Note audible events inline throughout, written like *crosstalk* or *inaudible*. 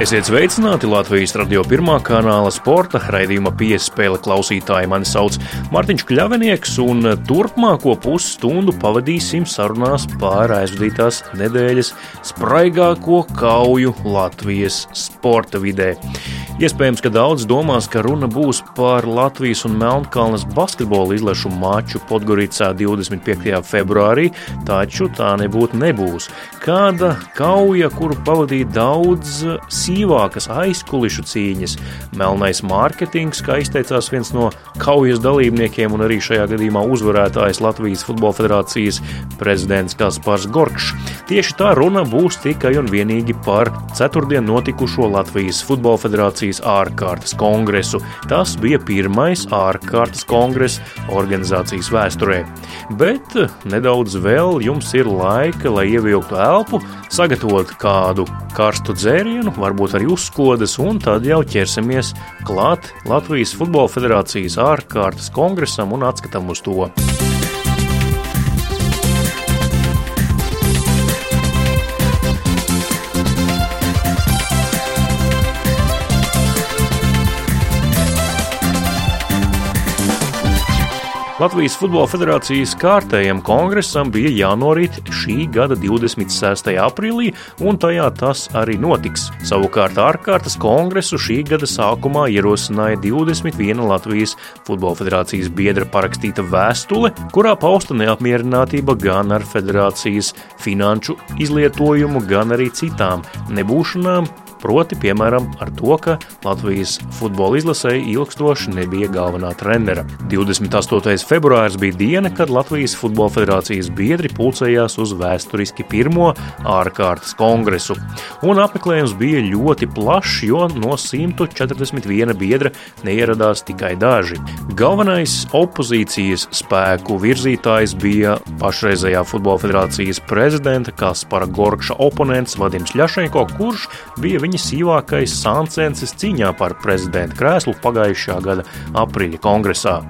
Esiet sveicināti Latvijas radio pirmā kanāla sporta raidījuma piespēle klausītāji. Mani sauc Mārtiņš Kļavinieks, un turpmāko pusstundu pavadīsim sarunās par aizvadītās nedēļas spraigāko kauju Latvijas sporta vidē. Iespējams, ka daudz domās, ka runa būs par Latvijas un Melnkalnes basketbola izlašu maču Podgoricā 25. februārī, taču tā nebūtu nebūs. Kāda kauja, kuru pavadīja daudz sīvākas aizkulišu cīņas, melnais mārketings, kā izteicās viens no kaujas dalībniekiem un arī šajā gadījumā uzvarētājs Latvijas Futbola Federācijas prezidents Kaspars Gorkšs. Tieši tā runa būs tikai un vienīgi par ceturtdien notikušo Latvijas Futbola Federācijas Latvijas ārkārtas kongresu. Tas bija pirmais ārkārtas kongress organizācijas vēsturē. Bet nedaudz vēl jums ir laika, lai ievilktu elpu, sagatavot kādu karstu dzērienu, varbūt arī uzskodas, un tad jau ķersimies klāt Latvijas Futbola Federācijas ārkārtas kongresam un atskatam uz to. Latvijas Futbola Federācijas kārtējam kongresam bija jānorit šī gada 26. aprīlī, un tajā tas arī notiks. Savukārt ārkārtas kongresu šī gada sākumā ierosināja 21 Latvijas Futbola Federācijas biedra parakstīta vēstule, kurā pausta neapmierinātība gan ar federācijas finanšu izlietojumu, gan arī citām nebūšanām, Proti, piemēram, ar to, ka Latvijas futbola izlasēji ilgstoši nebija galvenā trenera. 28. februāris bija diena, kad Latvijas Futbola Federācijas biedri pulcējās uz vēsturiski pirmo ārkārtas kongresu. Un apmeklējums bija ļoti plašs, jo no 141 biedra neieradās tikai daži. Galvenais opozīcijas spēku virzītājs bija pašreizējā Futbola Federācijas prezidenta Kaspara Gorkša oponents Vadims Ļašenko, kurš bija viņa viņa sīvākais sāncensis cīņā par prezidenta krēslu pagājušā gada aprīļa kongresā.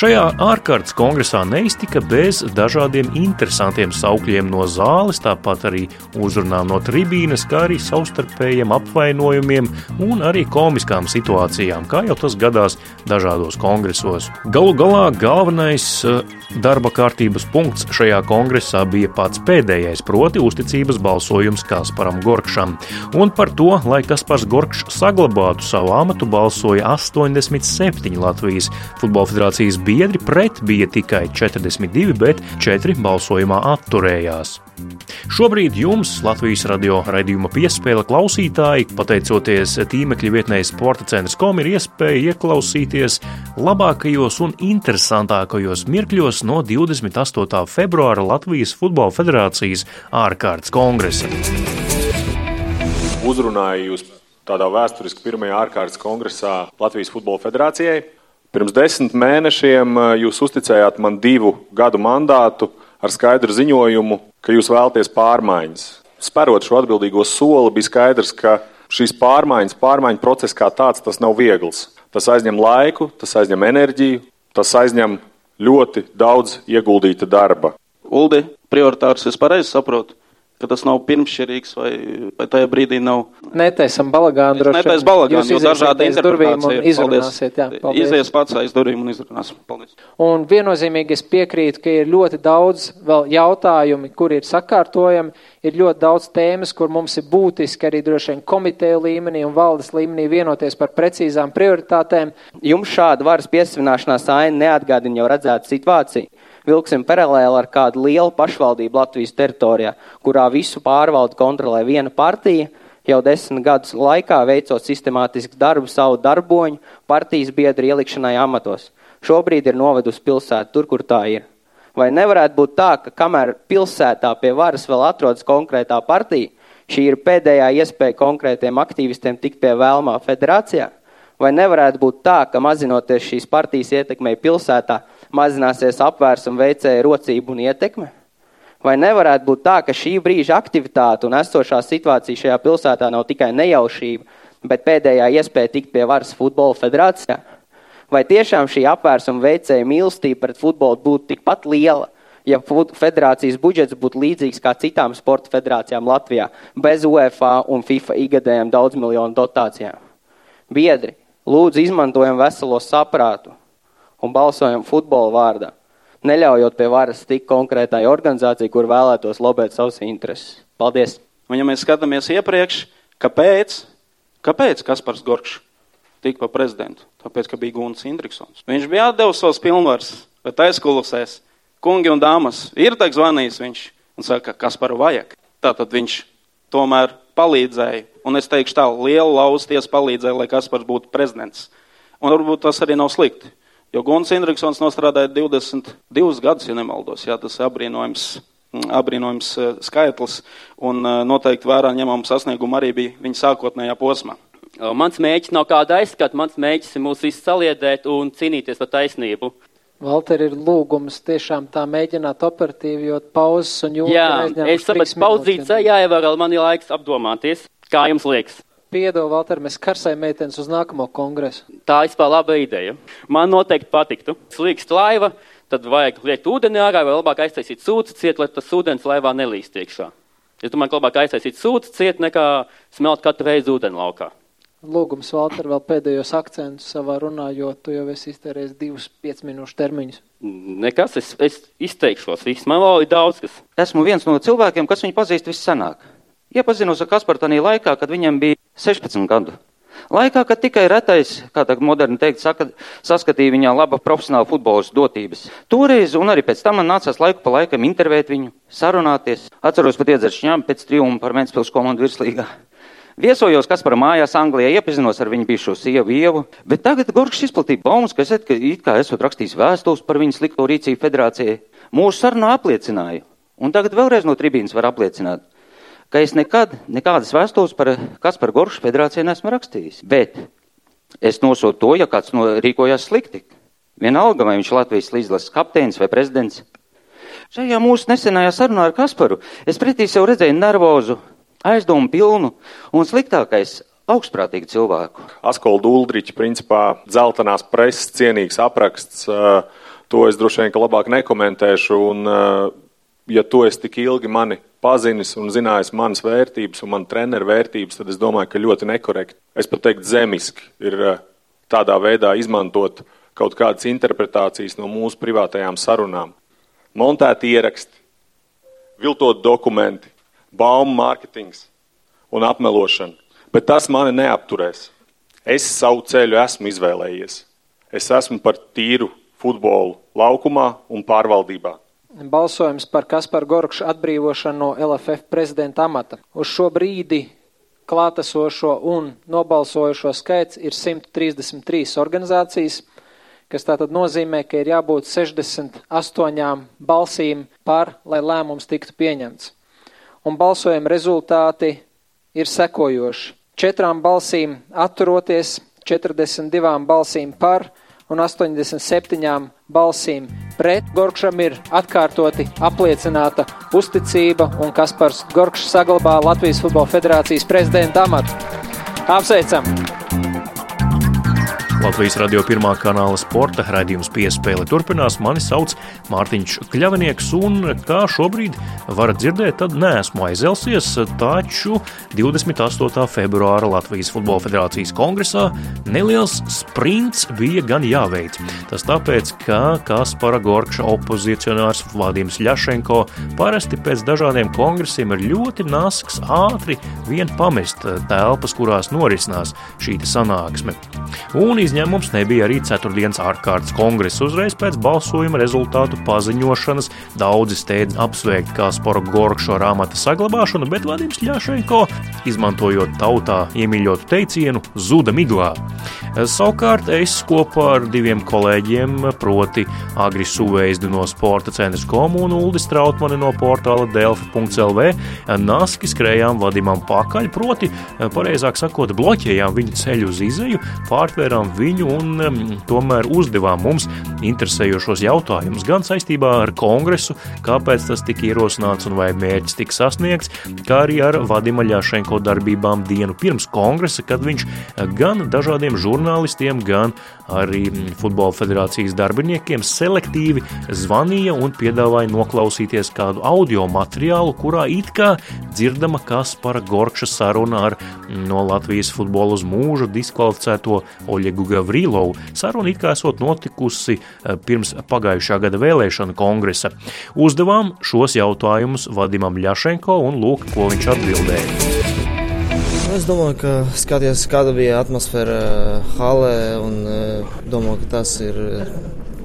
Šajā ārkārtas kongresā neiztika bez dažādiem interesantiem saukļiem no zāles, tāpat arī uzrunām no tribīnes, kā arī savstarpējiem apvainojumiem un arī komiskām situācijām, kā jau tas gadās dažādos kongresos. Galu galā galvenais eh, darba kārtības punkts šajā kongresā bija pats pēdējais, proti uzticības balsojums Kasparam Gorkšam. Un par to, lai Kaspars Gorkšs saglabātu savu amatu, balsoja 87 Latvijas Futbola Federācijas biedri biedri pret bija tikai 42, bet 4 balsojumā atturējās. Šobrīd jums Latvijas radio raidījuma piespēle klausītāji, pateicoties tīmekļa centrs kom, ir iespēja ieklausīties labākajos un interesantākajos mirkļos no 28. februāra Latvijas Futbola Federācijas ārkārtas kongresa. Uzrunāju jūs tādā vēsturiski pirmajā ārkārtas kongresā Latvijas Futbola Federācijai. Pirms desmit mēnešiem eh, jūs uzticējāt man divu gadu mandātu ar skaidru ziņojumu, ka jūs vēlaties pārmaiņas. Sperot šo atbildīgo soli, bija skaidrs, ka šīs pārmaiņas, pārmaiņu process kā tāds, tas nav viegls. Tas aizņem laiku, tas aizņem enerģiju, tas aizņem ļoti daudz ieguldīta darba. Uldi, prioritārs es pareizi saprotu ka tas nav pirmšķirīgs vai, vai tajā brīdī nav. Netaisam balagānu droši. Netais balagānu, jo dažādi interpretācija. Izrunāsiet, jā. Paldies. Izies pats aiz durvīm un izrunāsim. Paldies. Un viennozīmīgi es piekrītu, ka ir ļoti daudz vēl jautājumi, kur ir sakārtojami, ir ļoti daudz tēmas, kur mums ir būtiski arī droši vien komiteju līmenī un valdes līmenī vienoties par precīzām prioritātēm. Jums šāda varas piesavināšanās aina neatgādina jau redzētu situāciju vilksim paralēli ar kādu lielu pašvaldību Latvijas teritorijā, kurā visu pārvaldu kontrolē viena partija, jau desmit gadus laikā veicot sistemātisku darbu savu darboņu partijas biedru ielikšanai amatos. Šobrīd ir novedusi pilsētu tur, kur tā ir. Vai nevarētu būt tā, ka kamēr pilsētā pie varas vēl atrodas konkrētā partija, šī ir pēdējā iespēja konkrētiem aktīvistiem tikt pie vēlmā federācijā? Vai nevarētu būt tā, ka mazinoties šīs partijas ietekmei pilsētā, mazināsies apvērsuma veicēja rocība un ietekme? Vai nevarētu būt tā, ka šī brīža aktivitāte un esošā situācija šajā pilsētā nav tikai nejaušība, bet pēdējā iespēja tikt pie varas futbola federācijā? Vai tiešām šī apvērsuma veicēja mīlestība pret futbolu būtu tikpat liela, ja federācijas budžets būtu līdzīgs kā citām sporta federācijām Latvijā, bez UEFA un FIFA ikgadējām daudz miljonu dotācijām. Biedri, lūdzu izmantojam veselo saprātu un balsojam futbola vārdā, neļaujot pie varas tik konkrētai organizācijai, kur vēlētos lobēt savus intereses. Paldies! Un ja mēs skatāmies iepriekš, kāpēc, kāpēc Kaspars Gorkšs tika par prezidentu? Tāpēc, ka bija Guns Indriksons. Viņš bija atdevis savus pilnvaras, bet aizkulisēs kungi un dāmas, ir tā zvanījis viņš un saka, kas par vajag. Tātad viņš tomēr palīdzēja, un es teikšu tā, liela lausties palīdzēja, lai Kaspars būtu prezidents. Un varbūt tas arī nav slikti, jo Guns Indriksons nostrādāja 22 gadus, ja nemaldos, jā, tas ir apbrīnojams, apbrīnojams eh, skaitlis, un eh, noteikti vērā ņemam sasniegumu arī bija viņa sākotnējā posmā. Mans mēģis nav kāda aizskata, mans mēģis ir mūs visus saliedēt un cīnīties par taisnību. Valter ir lūgums tiešām tā mēģināt operatīvi, jo pauzes un jūtas. Jā, es saprotu, pauzīts jāievēro, man ir laiks apdomāties. Kā jums liekas? Piedod, Valter, mēs karsai meitenes uz nākamo kongresu. Tā vispār laba ideja. Man noteikti patiktu. Slīkst laiva, tad vajag liekt ūdeni ārā, vai labāk aiztaisīt sūci ciet, lai tas ūdens laivā nelīst iekšā. Es domāju, ka labāk aiztaisīt sūci ciet, nekā smelt katru reizi ūdeni laukā. Lūgums, Valter, vēl pēdējos akcentus savā runā, jo tu jau esi iztērējis divus piec minūšu termiņus. Nekas, es, es izteikšos, viss man vēl ir daudz kas. Esmu viens no cilvēkiem, kas viņu pazīst vissanāk. Iepazinos ar Kasparu tanī laikā, kad viņam bija 16 gadu. Laikā, kad tikai retais, kā tagad moderni teikt, saka, saskatīja viņā laba profesionāla futbolas dotības. Toreiz un arī pēc tam man nācās laiku pa laikam intervēt viņu, sarunāties. Atceros pat iedzeršņām pēc triumfa par Mentspils komandu virslīgā. Viesojos Kaspara mājās Anglijā, iepazinos ar viņu bijušo sievu Ievu, bet tagad Gorgs izplatīja baumas, ka es et, ka it kā esot rakstījis vēstules par viņas slikto rīcību federācijai. Mūsu sarunā apliecināju, un tagad vēlreiz no tribīnas var apliecināt, ka es nekad nekādas vēstules par Kasparu Goršu federācijai nesmu rakstījis. Bet es nosodu to, ja kāds no rīkojās slikti. Vienalga, vai viņš Latvijas līdzlases kapteinis vai prezidents. Šajā mūsu nesenajā sarunā ar Kasparu es pretī sev redzēju nervozu, aizdomu pilnu un sliktākais augstprātīgu cilvēku. Askolda Uldriča, principā, dzeltenās preses cienīgs apraksts. To es droši vien labāk nekomentēšu. Un, ja tu esi tik ilgi mani pazinis un zinājis manas vērtības un man treneru vērtības, tad es domāju, ka ļoti nekorekti. Es pat teiktu, zemiski ir tādā veidā izmantot kaut kādas interpretācijas no mūsu privātajām sarunām. Montēti ieraksti, viltot dokumenti, baumu mārketings un apmelošana. Bet tas mani neapturēs. Es savu ceļu esmu izvēlējies. Es esmu par tīru futbolu laukumā un pārvaldībā. Balsojums par Kasparu Gorkšu atbrīvošanu no LFF prezidenta amata. Uz šo brīdi klātesošo un nobalsojošo skaits ir 133 organizācijas, kas tātad nozīmē, ka ir jābūt 68 balsīm par, lai lēmums tiktu pieņemts un balsojuma rezultāti ir sekojoši. Četrām balsīm atturoties, 42 balsīm par un 87 balsīm pret. Gorkšam ir atkārtoti apliecināta uzticība, un Kaspars Gorkšs saglabā Latvijas Futbola Federācijas prezidenta amatu. Apsveicam! Latvijas radio pirmā kanāla sporta raidījums piespēle turpinās. Mani sauc Mārtiņš Kļavinieks, un kā šobrīd varat dzirdēt, tad neesmu aizelsies, taču 28. februāra Latvijas Futbola Federācijas kongresā neliels sprints bija gan jāveic. Tas tāpēc, ka Kaspara Gorkša opozicionārs Vladimirs Ļašenko parasti pēc dažādiem kongresiem ir ļoti nasks ātri vien pamest telpas, kurās norisinās šī sanāksme. Un izņēmums nebija arī ceturtdienas ārkārtas kongresa. Uzreiz pēc balsojuma rezultātu paziņošanas daudzi steidz apsveikt Kasparu Gorkšo rāmata saglabāšanu, bet Vladimirs Ļašenko, izmantojot tautā iemīļotu teicienu, zuda miglā. Savukārt es kopā ar diviem kolēģiem, proti Agri Suveizdu no Sporta centra komu un Uldis Trautmani no portāla delfi.lv, naski skrējām Vladimam pakaļ, proti, pareizāk sakot, bloķējām viņa ceļu uz izeju, pārtvērām viņu un um, tomēr uzdevām mums interesējošos jautājumus gan saistībā ar kongresu, kāpēc tas tika ierosināts un vai mērķis tika sasniegts, kā arī ar Vadima Ļašenko darbībām dienu pirms kongresa, kad viņš gan dažādiem žurnālistiem, gan arī Futbola federācijas darbiniekiem selektīvi zvanīja un piedāvāja noklausīties kādu audio materiālu, kurā it kā dzirdama Kaspara Gorkša saruna ar no Latvijas futbola uz mūžu diskvalificēto Oļegu Gavrilovu. Saruna it kā esot notikusi eh, pirms pagājušā gada vēlēšana kongresa. Uzdevām šos jautājumus Vadimam Ļašenko un lūk, ko viņš atbildēja. Es domāju, ka skaties, kāda bija atmosfēra eh, halē, un eh, domāju, ka tas ir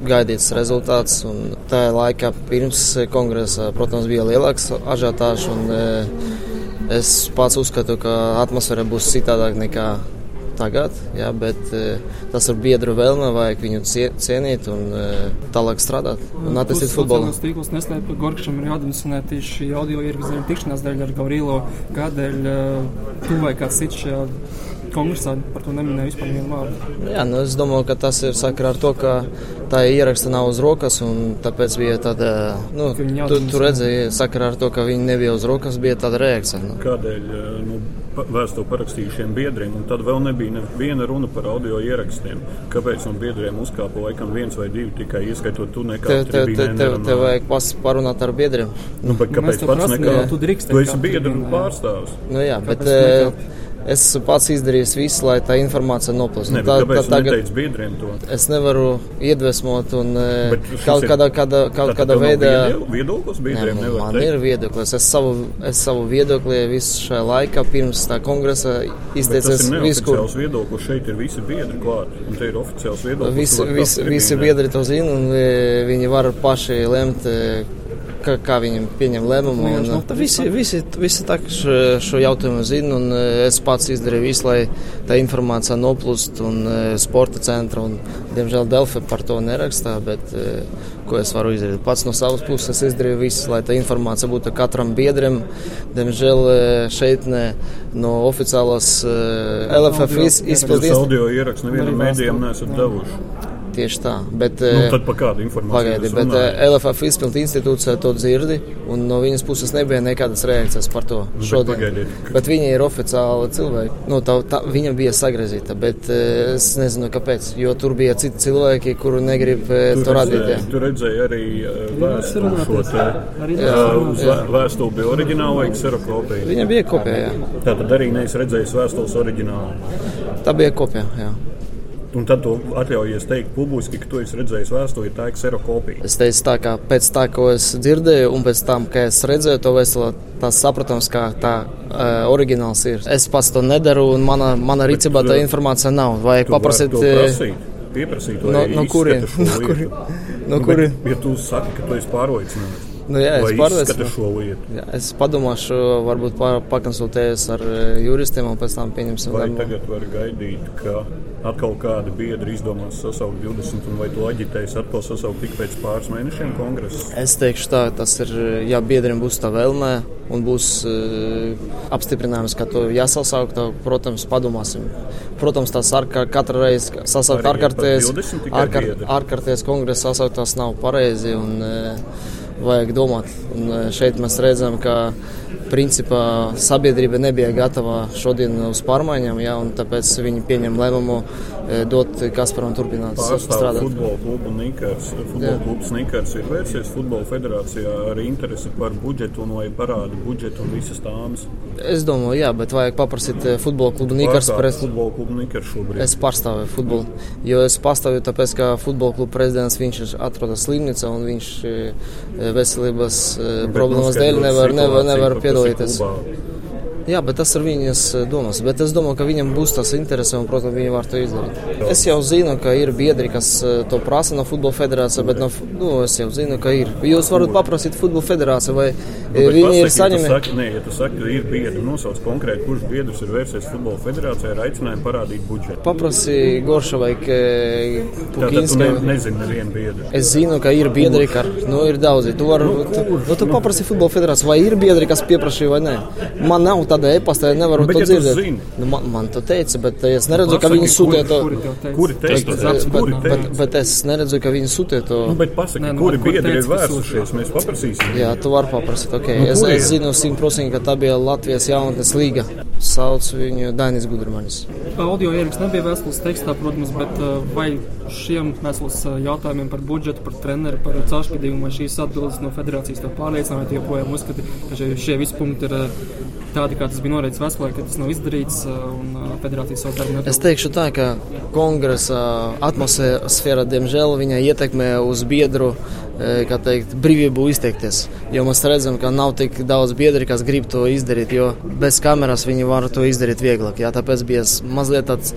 gaidīts rezultāts. Tajā laikā pirms kongresa, protams, bija lielāks ažiotāžs. Es pats uzskatu, ka atmosfēra būs citādāk nekā tagad, jā, bet e, tas ir biedru vēlme, vajag viņu cienīt un e, tālāk strādāt un attīstīt futbolu. Tas tīkls neslēp, ka Gorkšam ir jādemonstrē tieši audio ierakstu tikšanās dēļ ar Gavrilo, kādēļ e, tu vai kāds cits šajā kongresā par to neminēja vispār vienu vārdu. Jā, nu es domāju, ka tas ir sakarā ar to, ka tā ieraksta nav uz rokas, un tāpēc bija tāda, nu, tu, tu redzēji, sakarā ar to, ka viņi nebija uz rokas, bija tāda reakcija. Nu. Kādēļ? Nu, vēstuli parakstījušiem biedriem, un tad vēl nebija neviena runa par audio ierakstiem. Kāpēc no biedriem uzkāpa laikam viens vai divi tikai ieskaitot tu nekā te, te, te, te, te vajag pas parunāt ar biedriem. Nu, bet kāpēc pats nekā? Tu, tu esi biedru pārstāvs. Nu jā, bet. Uh, Es pats izdarīju visu, lai tā informācija noplūstu. Tā, tā, tagad biedriem to? Es nevaru iedvesmot un bet kaut kādā, kādā, kaut kādā veidā. Viedoklis biedriem ne, man teikt. ir viedoklis. Es savu, es savu viedokli visu šajā laikā pirms tā kongresa izteicies visu, kur. viedoklis šeit ir visi biedri klāt, un te ir oficiāls viedoklis. Visi, visi, visi biedri to zina, un viņi var paši lemt kā, kā viņam pieņem lēmumu. Un, un, visi, visi, visi tā, šo, šo jautājumu zina, un es pats izdarīju visu, lai tā informācija noplūst un sporta centra. Un, diemžēl Delfi par to nerakstā, bet ko es varu izdarīt? Pats no savas puses izdarīju visu, lai tā informācija būtu katram biedram. Diemžēl šeit ne no oficiālās LFF izpildījuma. Audio ierakstu nevienam mēdījam nesat devuši. Tieši tā. Bet, nu, tad par kādu informāciju? Pagaidi, bet runājat? LFF izpildu institūcija to dzirdi, un no viņas puses nebija nekādas reakcijas par to šodien. Pagaidiet. Bet viņa ir oficiāla cilvēka. Nu, tā, tā, viņa bija sagrozīta, bet es nezinu, kāpēc. Jo tur bija citi cilvēki, kuru negrib tur to radīt. Jā. Tur redzēja arī vēstuli šo te. Vēstuli bija oriģināla vai kserokopija? Viņa bija kopija, jā. Tātad arī neesi redzējis vēstules oriģinālu? Tā bija kopija, jā. Un tad tu atļaujies teikt publiski, ka tu esi redzējis vēstuli, tā ir kserokopija. Es teicu tā, ka pēc tā, ko es dzirdēju, un pēc tam, kad es redzēju to vēstuli, tas saprotams, ka tā uh, oriģināls ir. Es pats to nedaru, un mana, mana rīcībā tā informācija nav. Vajag paprasīt. Pieprasīt, no, no kurienes? *laughs* No kurienes? No kurien? Ja tu saki, ka tu esi pārliecināts. Nu, jā, es pārliecināšu. Es padomāšu, varbūt pakonsultējuсь ar juristiem un pēc tam pieņemsim lēmumu. Tagad var gaidīt, ka atkal kādi biedri izdomās sasaukt 20, un vai tu aģitēsi atkal sasaukt tik pēc pāris mēnešiem kongresu? Es teikšu tā, tas ir, ja biedriem būs tā vēlme un būs uh, apstiprinājums, ka to jāsasaukt, tad, protams, padomāsim. Protams, tas ar, katru reizi sasaukt ārkārtējas, ārkārt, ārkārtējas kongresa sasaukt tas nav pareizi. Un, uh, vajag domāt. Un e, šeit mēs redzam, ka principā sabiedrība nebija gatava šodien uz pārmaiņām, ja, un tāpēc viņi pieņem lēmumu e, dot Kasparam turpināt Pārstāv strādāt. Futbola klubu Nikars, futbola klubs Nikars ir vērsies futbola federācijā ar interesi par budžetu un lai parāda budžetu un visas tāmas. Es domāju, jā, bet vajag paprasīt e, futbola klubu Nikars. Pres... Futbola klubu Nikars šobrīd. Es pārstāvu futbolu, jo es pārstāvu tāpēc, ka futbola klubu prezidents viņš atrodas slimnīcā un viņš veselības problēmas dēļ nevar, nevar, nevar P2. Jā, bet tas ir viņas eh, domas. Bet es domāju, ka viņam būs tas interese un, protams, viņi var to izdarīt. Es jau zinu, ka ir biedri, kas eh, to prasa no futbola federācijas, bet no, nu, es jau zinu, ka ir. Jūs varat paprasīt futbola federāciju, vai nu, viņi ir. Ja nē, ja tu saki, ka ir biedri, nosauc konkrēti, kurš biedrs ir vērsies futbola federācijā ar aicinājumu parādīt budžetu. Paprasi Gorša vai Pukinskai. Ne, nezinu nevienu biedru. Es zinu, ka ir biedri, ka nu, ir daudzi. Tu, var, nu, tu, nu, tu paprasi futbola federāciju, vai ir biedri, kas pieprasīja vai nē. Man nav tā tādā e-pastā nevaru Bet, to ja dzirdēt. Nu, man, man to teica, bet es neredzu, ka Pasaki, viņi sūtīja to. Kuri tev teica? Bet, Zaps, bet, bet, bet es neredzu, ka viņi sūtīja to. Nu, bet pasaki, Nē, nu, kuri kur biedri ir ka vērsušies, mēs paprasīsim. Jā, tu vari paprasīt. Okay. Nu, Es, es zinu simtprocentīgi, ka tā bija Latvijas jaunatnes līga. Sauc viņu Dainis Gudrmanis. Audio ieraksts nebija vēstules tekstā, protams, bet uh, vai šiem vēstules uh, jautājumiem par budžetu, par treneru, par caurspīdīgumu, vai šīs atbildes no federācijas vai tu joprojām uzskati, ka šie, šie visi punkti ir tādi, kā tas bija noteikts vēstulē, ka tas nav izdarīts uh, un uh, federācija savu darbu Es nepilda. teikšu tā, ka kongresa atmosfēra, diemžēl, viņa ietekmē uz biedru kā teikt, brīvību izteikties. Jo mēs redzam, ka nav tik daudz biedri, kas grib to izdarīt, jo bez kameras viņi var to izdarīt vieglāk. Jā, tāpēc bija mazliet tāds,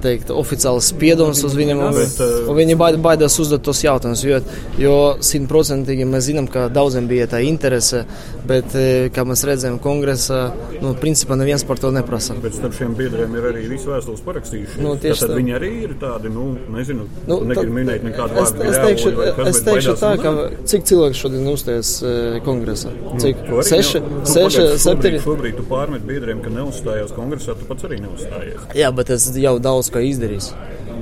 teikt, oficiāls spiedums uz viņiem, Bet, un viņi baid- baidās uzdot tos jautājumus, jo, jo simtprocentīgi mēs zinām, ka daudziem bija tā interese, bet, kā mēs redzam, kongresa, nu, principā neviens par to neprasa. Bet starp šiem biedriem ir arī visi vēstules parakstījuši. Nu, Tad tā. viņi arī ir tādi, nu, nezinu, Nu, negribu tad- minēt nekādu Es, vārdu. es Gļēvoļi teikšu, vai es teikšu tā, nē. cik cilvēki šodien uzstājas e, kongresā? Cik? Tu arī Seši, ne- tu seši, pagaidi, septiņi. Šobrīd tu pārmet biedriem, ka neuzstājās kongresā, tu pats arī neuzstājies. Jā, bet es jau daudz ko izdarīju.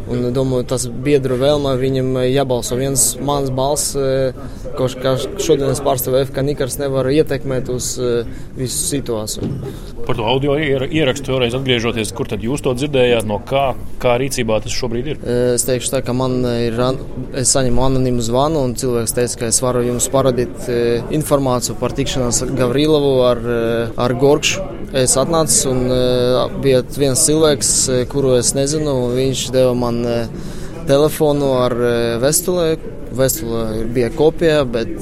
Un domāju, tas biedru vēlmē viņam jābalso. Viens mans balss, e, ko kā šodien es pārstāvu FK Nikars, nevar ietekmēt uz e, visu situāciju. Par to audio ier- ierakstu vēlreiz atgriežoties, kur tad jūs to dzirdējāt, no kā, kā rīcībā tas šobrīd ir? Es teikšu tā, ka man ir, es saņemu anonīmu zvanu, un cilvēks teica, ka es varu jums parādīt e, informāciju par tikšanos ar Gavrilovu, ar, ar Gorkšu. Es atnācu, un e, bija viens cilvēks, e, kuru es nezinu, viņš deva man e, telefonu ar vēstulē. Vēstulē bija kopija, bet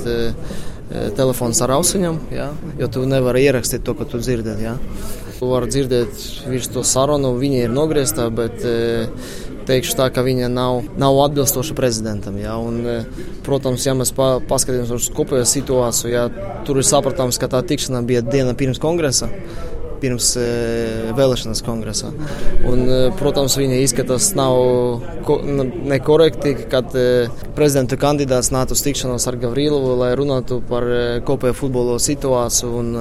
telefons ar ausiņām, jā, jo tu nevari ierakstīt to, ko tu dzirdēji. jā. Tu vari dzirdēt visu to sarunu, viņa ir nogrieztā, bet teikšu tā, ka viņa nav, nav atbilstoša prezidentam. Jā, un, protams, ja mēs pa, paskatāmies uz kopējo situāciju, jā, tur ir sapratāms, ka tā tikšana bija diena pirms kongresa. Pirms e, vēlēšanas kongresā. Un, e, protams, viņa izskatās nav ko, nekorekti, kad e, prezidenta kandidāts nāca uz tikšanos ar Gavrilovu, lai runātu par kopējo futbola situāciju un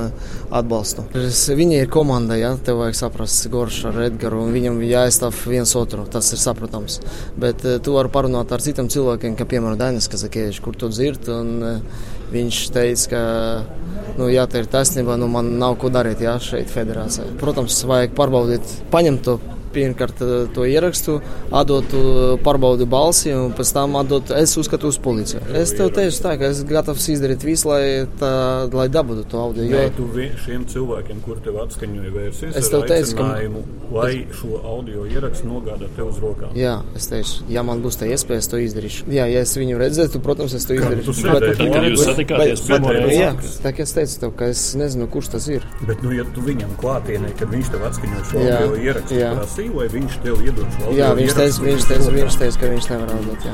atbalstu. Viņa ir komanda, ja tev vajag saprast, Gorš ar Edgaru, un viņam jāaizstāv viens otru, tas ir saprotams. Bet tu vari parunāt ar citiem cilvēkiem, kā piemēram Dainis Kazakievičs, kur to dzird, un viņš teica, ka Nu, jā, tā ir taisnība. Nu, man nav ko darīt jā, šeit, federācijā. Protams, vajag pārbaudīt, paņemt to pirmkārt eh, to ierakstu, atdot eh, pārbaudi balsi un pēc tam atdot, es uzskatu uz policiju. Es tev teicu tā, ka es gatavs izdarīt visu, lai, tā, lai dabūtu to audio. Jo Jo, tu šiem cilvēkiem, kur tev atskaņoja vērsies, Es tev teicu, ka- lai šo audio ierakstu nogādātu tev uz rokām. jā, es teicu, ja man būs tā iespēja, es to izdarīšu. Jā, ja es viņu redzētu, protams, es to izdarīšu. tu sēdēji? Tad, kad jūs satikāties bet- pirmo bet- reizi? Jā, tā kā es teicu tev, ka es nezinu, kurš tas ir. Bet, nu, ja tu viņam klātienē, kad viņš tev atskaņoja šo audio ierakstu, jā. Prasīja, vai viņš tev iedod šo audio Jā, viņš teica, viņš teica, viņš teica ka viņš nevar atdot. Jā.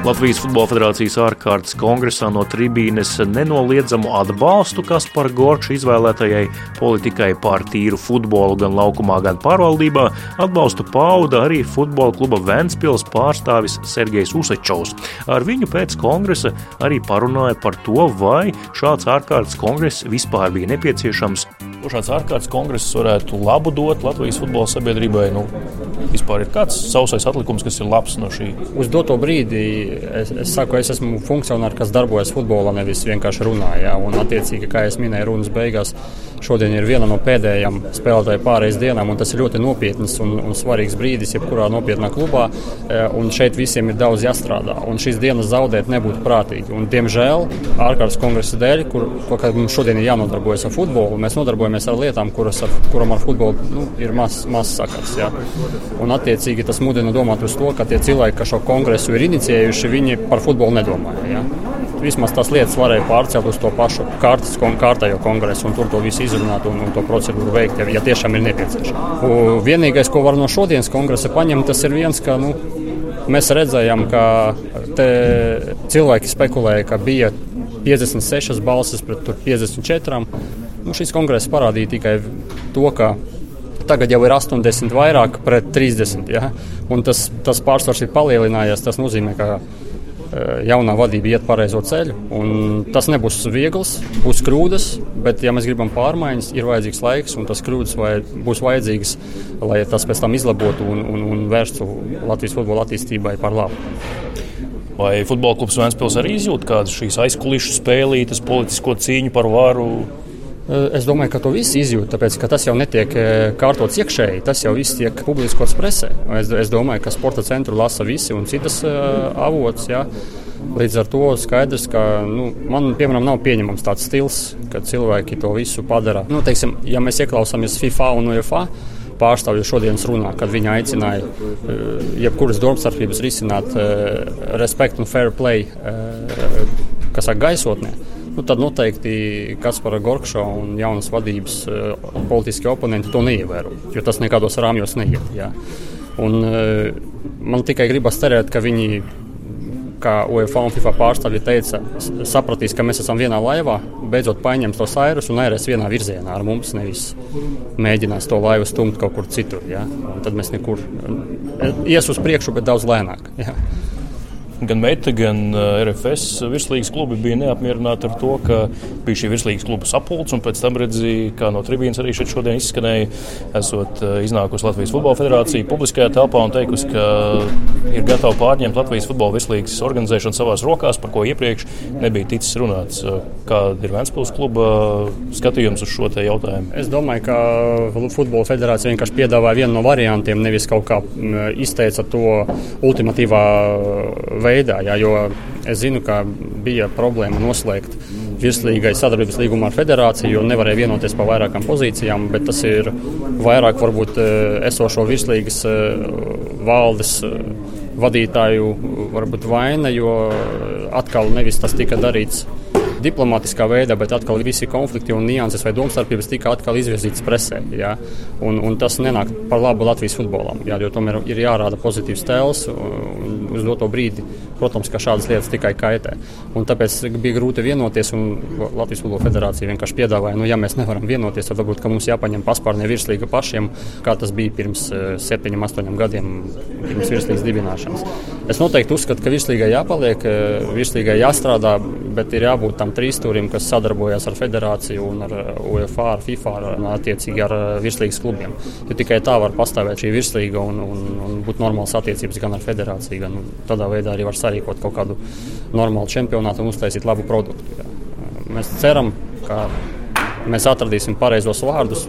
Latvijas Futbola Federācijas ārkārtas kongresā no tribīnes nenoliedzamu atbalstu Kaspar Gorča izvēlētajai politikai par tīru futbolu gan laukumā, gan pārvaldībā. Atbalstu pauda arī futbola kluba Ventspils pārstāvis Sergejs Usečovs. Ar viņu pēc kongresa arī parunāja par to, vai šāds ārkārtas kongress vispār bija nepieciešams. Šāds ārkārtas kongress varētu labu dot Latvijas futbola sabiedrībai. Nu, vispār ir kāds sausais atlikums, kas ir labs no šī Uz doto brīdi es, es saku, es esmu funkcionārs, kas darbojas futbolā, nevis vienkārši runā. Jā, un, attiecīgi, kā jau minēju, runas beigās šodien ir viena no pēdējām spēlētāju pārējais dienām, un tas ir ļoti nopietns un, un svarīgs brīdis jebkurā nopietnā klubā. e, Un šeit visiem ir daudz jāstrādā, un šīs dienas zaudēt nebūtu prātīgi. Un, diemžēl, ārkārtas kongresa dēļ, kur, kad mums šodien ir jānodarbojas ar futbolu, mēs nodarbojamies ar lietām, kuras ar, kuram ar futbolu nu, ir maz, maz sakars. Jā. Un, attiecīgi, tas mudina domāt uz to, ka tie cilvēki, kas šo kongresu ir inicijējuši, viņi par futbolu nedomāja. Ja? Vismaz tās lietas varēja pārcelt uz to pašu kārtas, kon, kārtējo kongresu un tur to visu izrunāt un, un to procedūru veikt, ja, ja tiešām ir nepieciešams. Vienīgais, ko var no šodienas kongresa paņemt, tas ir viens, ka nu, mēs redzējām, ka cilvēki spekulēja, ka bija 56 balsis pret tur 54. Nu, šis kongress parādīja tikai to, ka tagad jau ir 80 vairāk pret 30. Ja? Un tas, tas pārsvars ir palielinājies. Tas nozīmē, ka jaunā vadība iet pareizo ceļu. Tas nebūs viegls, būs kļūdas, bet, ja mēs gribam pārmaiņas, ir vajadzīgs laiks, un tas kļūdas vai būs vajadzīgas, lai tas pēc tam izlabotu un, un, un vērstu Latvijas futbola attīstībai par labu. Vai futbola klubs Vēnspils arī izjūt kādas šīs aizkulisku spēlītas, politisko cīņu par varu? Es domāju, ka to visi izjūt, tāpēc ka tas jau netiek kārtots iekšēji, tas jau viss tiek publiskots presē. Es, es domāju, ka sporta centru lasa visi un citas uh, avots. Ja. Līdz ar to skaidrs, ka nu, man, piemēram, nav pieņemams tāds stils, ka cilvēki to visu padara. Nu, teiksim, ja mēs ieklausāmies FIFA un UEFA pārstāvju šodienas runā, kad viņi aicināja jebkuras domstarpības risināt respect un fair play, kas saka gaisotnē nu, tad noteikti Kaspara Gorkša un jaunas vadības uh, politiskie oponenti to neievēro, jo tas nekādos rāmjos neiet. Jā. Un, uh, man tikai gribas cerēt, ka viņi, kā UEFA un FIFA pārstāvji teica, sapratīs, ka mēs esam vienā laivā, beidzot paņems to sairus un airies vienā virzienā ar mums, nevis mēģinās to laivu stumt kaut kur citur. Tad mēs nekur ies uz priekšu, bet daudz lēnāk. Jā. Gan Meita, gan uh, RFS virslīgas klubi bija neapmierināti ar to, ka bija šī virslīgas kluba sapulce. Pēc tam redzēja, kā no tribīnas arī šeit šodien izskanēja, esot uh, iznākusi Latvijas Futbola Federācija publiskajā telpā un teikusi, ka ir gatava pārņemt Latvijas futbola virslīgas organizēšanu savās rokās, par ko iepriekš nebija ticis runāts. Uh, Kāda ir Vēncpils kluba skatījums uz šo jautājumu? Es domāju, ka Futbola Federācija vienkārši piedāvāja vienu no variantiem, nevis kaut kā izteica to ultimatīvā veidā veidā. Jā, jo es zinu, ka bija problēma noslēgt virslīgai sadarbības līgumu ar federāciju, jo nevarēja vienoties par vairākām pozīcijām, bet tas ir vairāk varbūt eh, esošo virslīgas eh, valdes eh, vadītāju varbūt vaina, jo atkal nevis tas tika darīts diplomātiskā veidā, bet atkal visi konflikti un nianses vai domstarpības tika atkal izvirzītas presē. Ja? Un, un tas nenāk par labu Latvijas futbolam, ja? jo tomēr ir jārāda pozitīvs tēls uz doto brīdi. Protams, ka šādas lietas tikai kaitē. Un tāpēc bija grūti vienoties, un Latvijas Futbola Federācija vienkārši piedāvāja, nu, ja mēs nevaram vienoties, tad varbūt mums jāpaņem paspārnē virslīga pašiem, kā tas bija pirms eh, septiņiem, astoņiem gadiem, pirms virslīgas dibināšanas. Es noteikti uzskatu, ka virslīgai jāpaliek, eh, virslīgai jāstrādā, bet ir jābūt tam trīsstūrim, kas sadarbojas ar federāciju un ar uh, UEFA, ar FIFA, ar, attiecīgi ar uh, virslīgas klubiem. Jo tikai tā var pastāvēt šī virslīga un, un, un būt normāls attiecības gan ar federāciju, gan tādā veidā arī var sarīkot kaut kādu normālu čempionātu un uztaisīt labu produktu. Jā. Mēs ceram, ka mēs atradīsim pareizos vārdus,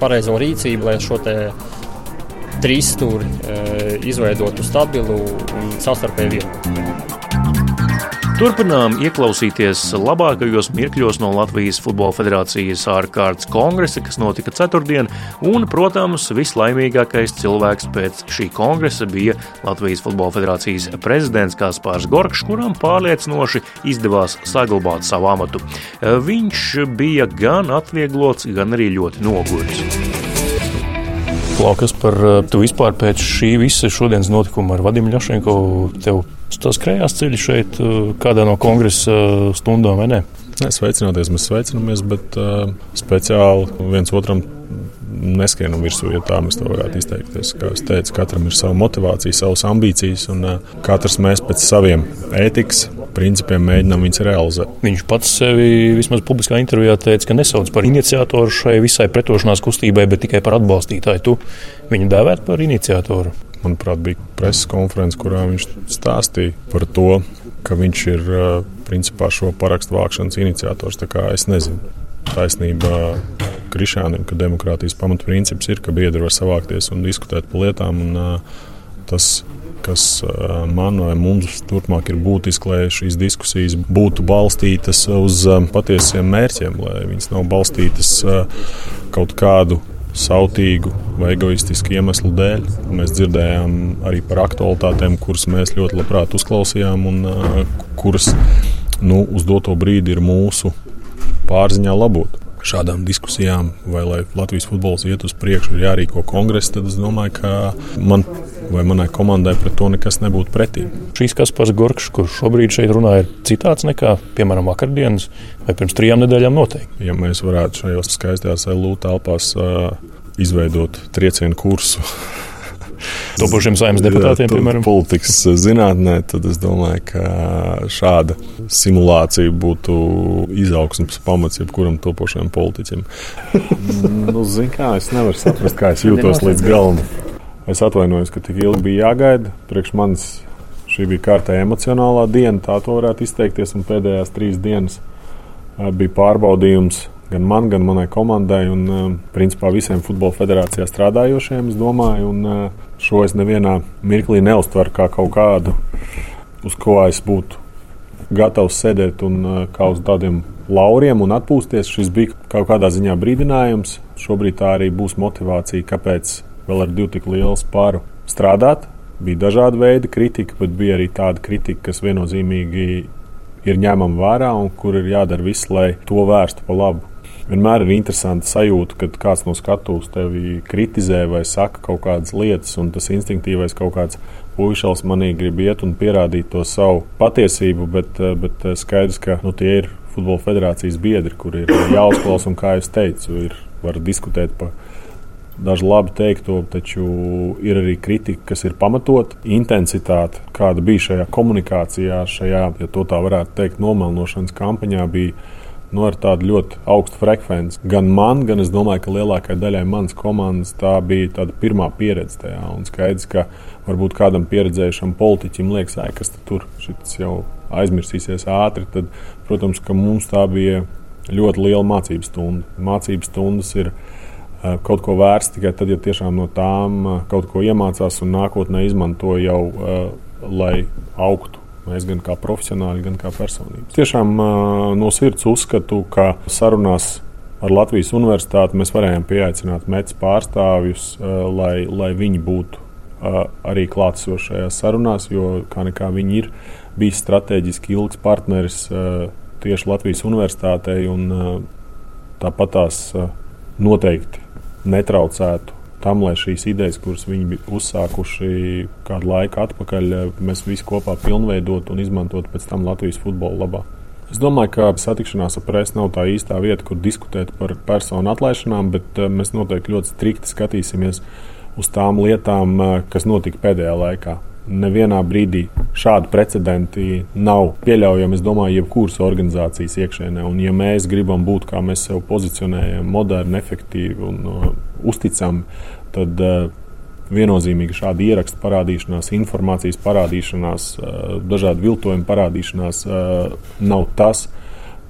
pareizo rīcību, lai šo trīs stūri e, izveidotu stabilu un savstarpēju vienotu. Turpinām ieklausīties labākajos mirkļos no Latvijas Futbola Federācijas ārkārtas kongresa, kas notika ceturtdien, un, protams, vislaimīgākais cilvēks pēc šī kongresa bija Latvijas Futbola Federācijas prezidents Kaspārs Gorkšs, kuram pārliecinoši izdevās saglabāt savu amatu. Viņš bija gan atvieglots, gan arī ļoti noguris. Klaukas par tu vispār pēc šī visa šodienas notikuma ar Vadimu Ļašenko tev tas krējās ceļš šeit uh, kādā no kongresa uh, stundām, vai ne? Sveicināties, mēs sveicinamies, bet uh, speciāli viens otram neskienam virsū, ja tā mēs to varētu izteikties. Kā es teicu, katram ir sava motivācija, savas ambīcijas, un uh, katrs mēs pēc saviem ētikas principiem mēģinām viņus realizēt. Viņš pats sevi vismaz publiskā intervijā teica, ka nesauc par iniciatoru šai visai pretošanās kustībai, bet tikai par atbalstītāju. Tu viņu dēvētu par iniciatoru? manuprāt, bija preses konference, kurā viņš stāstīja par to, ka viņš ir principā šo parakstu vākšanas iniciators. Es nezinu, taisnība Krišānam, ka demokrātijas pamatprincips ir, ka biedri var savākties un diskutēt par lietām. Un, tas, kas man vai mums turpmāk ir būtiski, lai šīs diskusijas būtu balstītas uz patiesiem mērķiem, lai viņas nav balstītas kaut kādu sautīgu vai egoistisku iemeslu dēļ. Mēs dzirdējām arī par aktualitātēm, kuras mēs ļoti labprāt uzklausījām un kuras nu, uz doto brīdi ir mūsu pārziņā labot. Šādām diskusijām, vai lai Latvijas futbols iet uz priekšu, ir jārīko kongress, tad es domāju, ka man vai manai komandai pret to nekas nebūtu pretī. Šīs Kaspars Gorkšs, kurš šobrīd šeit runā, ir citāds nekā, piemēram, vakardienas vai pirms trijām nedēļām noteikti. Ja mēs varētu šajos skaistajās LU telpās uh, izveidot triecienu kursu *laughs* topošiem saimnes deputātiem, jā, piemēram. Politikas zinātnē, tad es domāju, ka šāda simulācija būtu izaugsmes pamats jebkuram topošajam politiķim. nu, zin kā, es nevaru saprast, kā es jūtos līdz galam. Es atvainojos, ka tik ilgi bija jāgaida. Priekš manis šī bija kārtēja emocionālā diena, tā to varētu izteikties, un pēdējās trīs dienas bija pārbaudījums gan man, gan manai komandai un principā visiem futbola federācijā strādājošiem. Es domāju, un šo es nevienā mirklī neuztveru kā kaut kādu, uz ko es būtu gatavs sēdēt un kā uz tādiem lauriem un atpūsties. Šis bija kaut kādā ziņā brīdinājums. Šobrīd tā arī būs motivācija, kāpēc vēl ar divu tik lielu spāru strādāt. Bija dažādi veidi kritika, bet bija arī tāda kritika, kas viennozīmīgi ir ņemama vērā un kur ir jādara viss, lai to vērstu pa labu. Vienmēr ir interesanti sajūta, kad kāds no skatuves tevi kritizē vai saka kaut kādas lietas, un tas instinktīvais kaut kāds puikas manī grib iet un pierādīt to savu patiesību, bet, bet skaidrs, ka nu, tie ir futbola federācijas biedri, kur ir jāuzklausa un, kā jau teicu, ir var diskutēt par daži labi teikto, taču ir arī kritika, kas ir pamatota. Intensitāte, kāda bija šajā komunikācijā, šajā, ja tā varētu teikt, nomelnošanas kampaņā, bija nu, ar tādu ļoti augstu frekvenci. Gan man, gan es domāju, ka lielākajai daļai manas komandas tā bija tāda pirmā pieredze tajā. Un skaidrs, ka varbūt kādam pieredzējušam politiķim liekas, kas tur jau aizmirsīsies ātri, tad, protams, ka mums tā bija ļoti liela mācību stunda. Mācību stundas ir Eh, kaut ko vērsts tikai tad, ja tiešām no tām eh, kaut ko iemācās un nākotnē izmanto jau, eh, lai augtu. Mēs gan kā profesionāļi, gan kā personības. Tiešām no sirds uzskatu, ka sarunās ar Latvijas universitāti mēs varējām pieaicināt metas pārstāvjus, lai, lai viņi būtu arī klātesošajās sarunās, jo kā nekā viņi ir bijis strateģiski ilgs partneris tieši Latvijas universitātei. Tāpat tās noteikti netraucētu tam, lai šīs idejas, kuras viņi bija uzsākuši kādu laiku atpakaļ, mēs visi kopā pilnveidotu un izmantotu pēc tam Latvijas futbola labā. Es domāju, ka satikšanās ar presi nav tā īstā vieta, kur diskutēt par personu atlaišanām, bet eh, mēs noteikti ļoti strikti skatīsimies uz tām lietām, eh, kas notika pēdējā laikā nevienā brīdī šādi precedenti nav pieļaujami. Es domāju, jebkuras organizācijas iekšēnē. Un, ja mēs gribam būt kā mēs sevi pozicionējam, moderni, efektīvi un uh, uzticami, tad uh, viennozīmīgi šāda ieraksta parādīšanās, informācijas parādīšanās, uh, dažādu viltojumu parādīšanās uh, nav tas,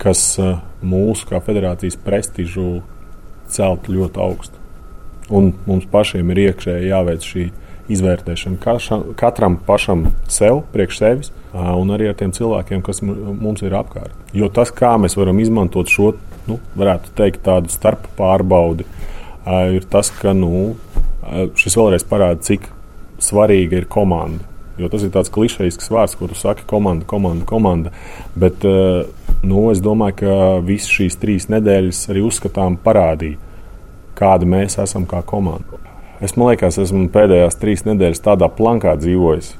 kas uh, mūsu kā federācijas prestižu celt ļoti augstu. Un mums pašiem ir iekšēji jāveic šī izvērtēšana kašam, katram pašam sev, priekš sevis, un arī ar tiem cilvēkiem, kas mums ir apkārt. Jo tas, kā mēs varam izmantot šo, nu, varētu teikt, tādu starp pārbaudi, ir tas, ka nu, šis vēlreiz parāda, cik svarīga ir komanda. Jo tas ir tāds klišejisks vārds, ko tu saki, komanda, komanda, komanda. Bet nu, es domāju, ka visas šīs trīs nedēļas arī uzskatām parādīja, kāda mēs esam kā komanda. Es liekas, esmu pēdējās trīs nedēļas tādā plankā dzīvojis.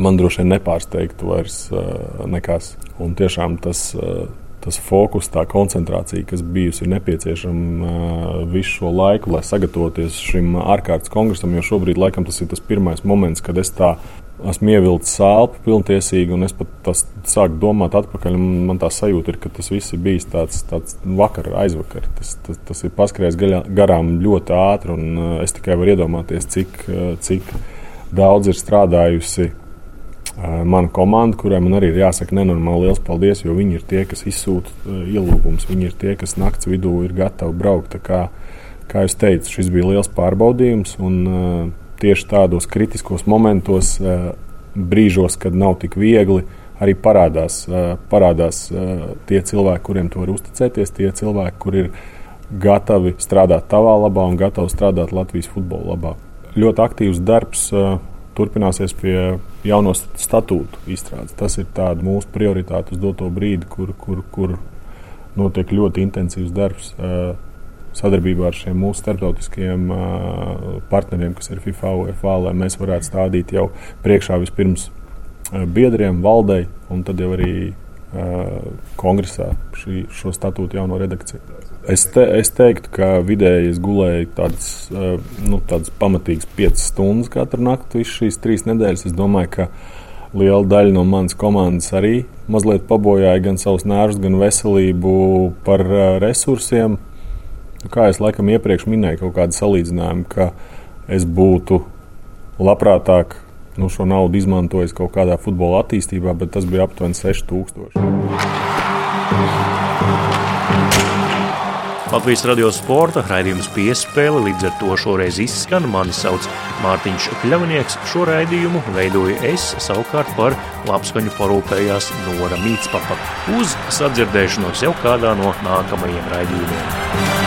Man droši vien nepārsteigtu vairs uh, nekas. Un tiešām tas, uh, tas fokus, tā koncentrācija, kas bijusi nepieciešama uh, visu šo laiku, lai sagatavoties šim ārkārtas kongresam, jo šobrīd laikam tas ir tas pirmais moments, kad es tā esmu ievilcis sāpju pilntiesīgi, un es pat sāku domāt atpakaļ. Man tā sajūta ir, ka tas viss ir bijis tāds, tāds vakar, aizvakar. Tas, tas, tas ir paskrējis garām ļoti ātri, un uh, es tikai varu iedomāties, cik, uh, cik daudz ir strādājusi uh, mana komanda, kurai man arī ir jāsaka nenormāli liels paldies, jo viņi ir tie, kas izsūta ielūgumus, viņi ir tie, kas naktas vidū ir gatavi braukt. Kā, kā jau teicu, šis bija liels pārbaudījums. Un, tieši tādos kritiskos momentos, eh, brīžos, kad nav tik viegli, arī parādās, eh, parādās eh, tie cilvēki, kuriem tu vari uzticēties, tie cilvēki, kur ir gatavi strādāt tavā labā un gatavi strādāt Latvijas futbola labā. Ļoti aktīvs darbs turpināsies pie jauno statūtu izstrādes. Tas ir mūsu prioritāte uz doto brīdi, kur, kur, kur notiek ļoti intensīvs darbs sadarbībā ar šiem mūsu starptautiskajiem partneriem, kas ir FIFA, UFA, lai mēs varētu stādīt jau priekšā vispirms biedriem, valdei un tad jau arī kongresā šī, šo statūtu jauno redakciju. Es, te, es teiktu, ka vidēji es gulēju tādas, nu, tādas pamatīgas piecas stundas katru nakti, visas šīs trīs nedēļas. Es domāju, ka liela daļa no manas komandas arī mazliet pabojāja gan savus nervus, gan veselību par resursiem. Kā es laikam iepriekš minēju, kaut kādu salīdzinājumu, ka es būtu labprātāk nu, šo naudu izmantojis kaut kādā futbola attīstībā, bet tas bija aptuveni 6000. Latvijas radio sporta raidījums piespēle līdz ar to šoreiz izskan. Mani sauc Mārtiņš Kļavnieks. Šo raidījumu veidoju es, savukārt par labskaņu parūpējās Nora Mītspapa. Uz sadzirdēšanos jau kādā no nākamajiem raidījumiem.